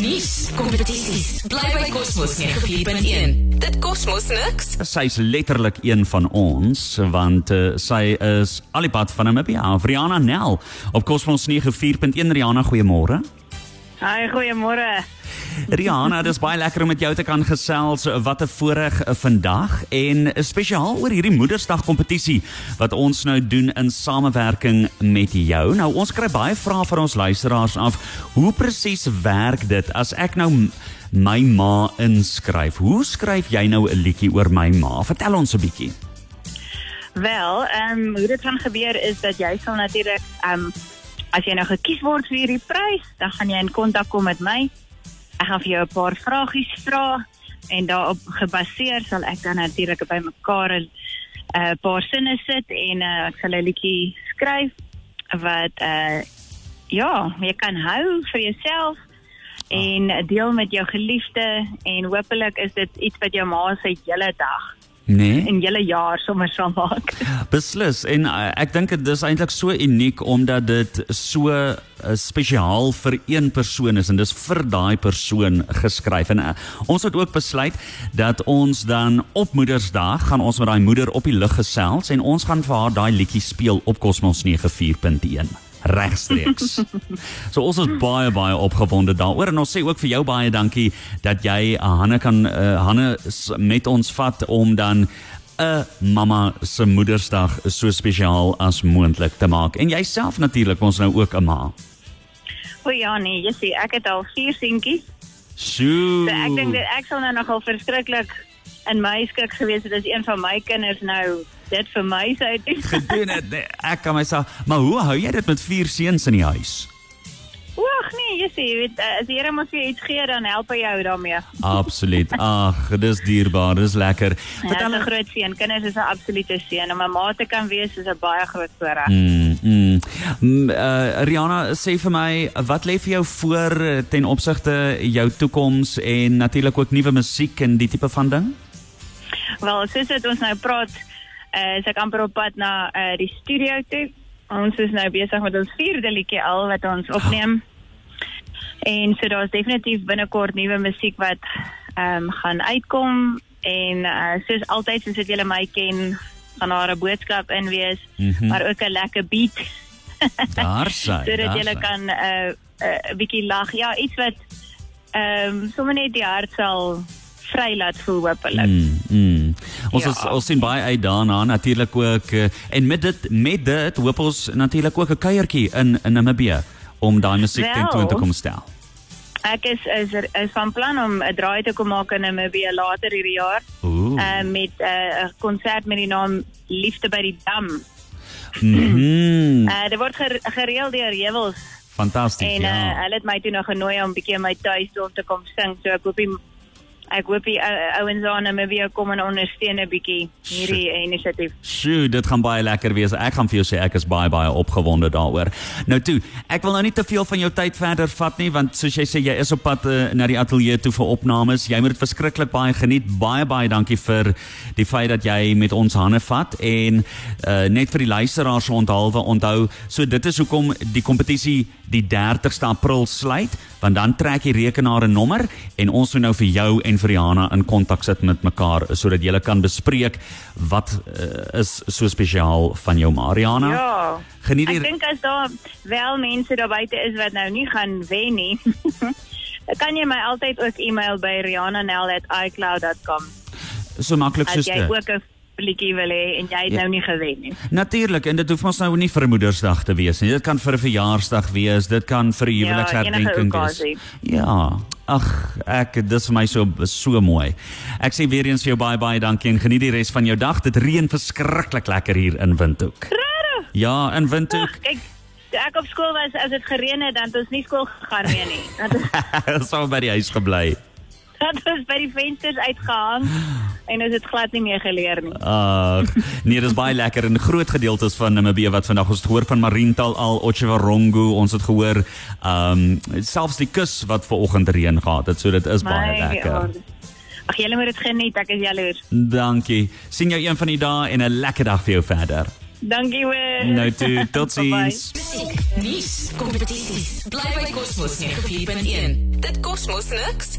Nuus, kompetisies, bly by Cosmos 94.1. Dit kos mos niks. Sy's letterlik een van ons want uh, sy is alipad van Namibia. Rihanna Nel op Cosmos 94.1 Rihanna, goeiemôre. Hi, goeiemôre. Rihanna, dis baie lekker om met jou te kan gesels. Wat 'n voorreg vandag en spesiaal oor hierdie Moedersdag kompetisie wat ons nou doen in samewerking met jou. Nou ons kry baie vrae van ons luisteraars af. Hoe presies werk dit as ek nou my ma inskryf? Hoe skryf jy nou 'n liedjie oor my ma? Vertel ons 'n bietjie. Wel, ehm um, hoe dit gaan gebeur is dat jy sal natuurlik ehm um, as jy nou gekies word vir hierdie prys, dan gaan jy in kontak kom met my. Ek gaan vir jou 'n paar vragies vra en daarop gebaseer sal ek dan natuurlik by mekaar 'n uh, paar sinne sit en uh, ek sal 'n liedjie skryf wat uh ja, jy kan hou vir jouself en deel met jou geliefde en hopelik is dit iets wat jou ma se hele dag Nee. en hele jaar sommer sal maak. Beslis en uh, ek dink dit is eintlik so uniek omdat dit so uh, spesiaal vir een persoon is en dis vir daai persoon geskryf en uh, ons het ook besluit dat ons dan op Moedersdag gaan ons met daai moeder op die lug gesels en ons gaan vir haar daai liedjie speel op Cosmos 94.1 regstreeks. so ons is baie baie opgewonde daaroor en ons sê ook vir jou baie dankie dat jy uh, Hanne kan uh, Hanne met ons vat om dan 'n mamma se Moedersdag so spesiaal as moontlik te maak. En jouself natuurlik, ons nou ook 'n ma. O ja nee, jy sien ek het al vier seentjies. Sjoe. So ek dink dit ek sal nou nogal verskriklik in my skik gewees het as een van my kinders nou dit vir my sou doen. gedoen het. Nee, ek kan myself, maar hoe hou jy dit met vier seuns in die huis? Wag nee, jy sien, jy weet eh, as die Here mos vir jou iets gee dan help hy jou daarmee. Absoluut. Ag, dis dierbaar, dis lekker. Ja, is 'n groot seën. Kinders is 'n absolute seën om 'n ma te kan wees is 'n baie groot voorreg. Mm, mm. Mm, uh, Rihanna, sê vir my, wat lê vir jou voor eh, ten opsigte jou toekoms en natuurlik ook nuwe musiek en die tipe van ding? Wel, soos dit ons nou praat, uh, is ek amper op pad na uh, die studio toe. Ons is nou besig met ons vierde liedjie al wat ons opneem. En so daar's definitief binnekort nuwe musiek wat ehm um, gaan uitkom en uh, soos altyd soos dit julle my ken, gaan daar 'n boodskap in wees, Mhm. maar ook 'n lekker beat Daar sy. sodat julle kan 'n uh, uh, 'n bietjie lag. Ja, iets wat ehm um, sommer net die hart sal vry laat voel hopelik. Mm, mm. Ons Ja. is, ons sien baie uit daarna natuurlik ook eh, en met dit met dit hoop ons natuurlik ook 'n kuiertjie in in Namibië om daai musiek Wel. tentoon te kom stel. Ek is is er- is van plan om 'n draai te kom maak in Namibië later hierdie jaar. Ooh. Uh, met uh, 'n konsert met die naam Liefde by die Dam. Mhm. Uh, dit word ger gereël deur Jewels Fantasties. en uh, ja. hulle het my toe nog genooi om bietjie in my tuis toe om te kom sing. So ek hoop die ek hoop die ouens daar in Namibië kom en ondersteun 'n bietjie hierdie inisiatief. Sjoe, dit gaan baie lekker wees. Ek gaan vir jou sê ek is baie baie opgewonde daaroor. Nou toe, ek wil nou nie te veel van jou tyd verder vat nie want soos jy sê jy is op pad uh, na die ateljee toe vir opnames. Jy moet dit verskriklik baie geniet. Baie baie dankie vir die feit dat jy met ons hande vat en uh, net vir die luisteraars onthaalwe onthou. So dit is hoekom die kompetisie die 30ste April sluit want dan trek die rekenaar 'n nommer en ons moet nou vir jou en Rihanna in kontak sit met mekaar sodat julle kan bespreek wat uh, is so spesiaal van jou Mariana. Ja. Geniet Ek die dink as daar wel mense daar buite is wat nou nie gaan wen nie. kan jy my altyd ook e-mail by rihanna.nel@icloud.com so maklik as soos jy dit. ook 'n liedjie wil hê en jy het Ja. nou nie gewen nie. Natuurlik en dit hoef ons nou nie vir Moedersdag te wees nie. Dit kan vir 'n verjaarsdag wees, dit kan vir 'n Ja, huweliksherdenking enige wees. Ja. Ag, ek dis vir my so so mooi. Ek sê weer eens vir jou baie baie dankie en geniet die res van jou dag. Dit reën verskriklik lekker hier in Windhoek. Ja, in Windhoek. Ag, kyk, toe ek op skool was, as dit gereën het, dan het ons nie skool gegaan meer nie. Dat ons sou by die huis gebly. dat ons by die vensters uitgehang en ons het glad nie meer geleer nie. Ag, nee, dis baie lekker en groot gedeeltes van Namibië wat vandag ons het gehoor van Mariental al Otjiwarongo, ons het gehoor ehm um, selfs die kus wat ver oggend reën gehad het. So dit is baie My lekker. aarde. Ag, julle moet dit geniet, ek is jaloers. Dankie. Sien jou een van die dae en 'n lekker dag vir jou verder. Dankie hoor. Nou toe, tot ziens. Nuus, kompetisies. Bly by Cosmos 94.1. Dit kos kos mos niks.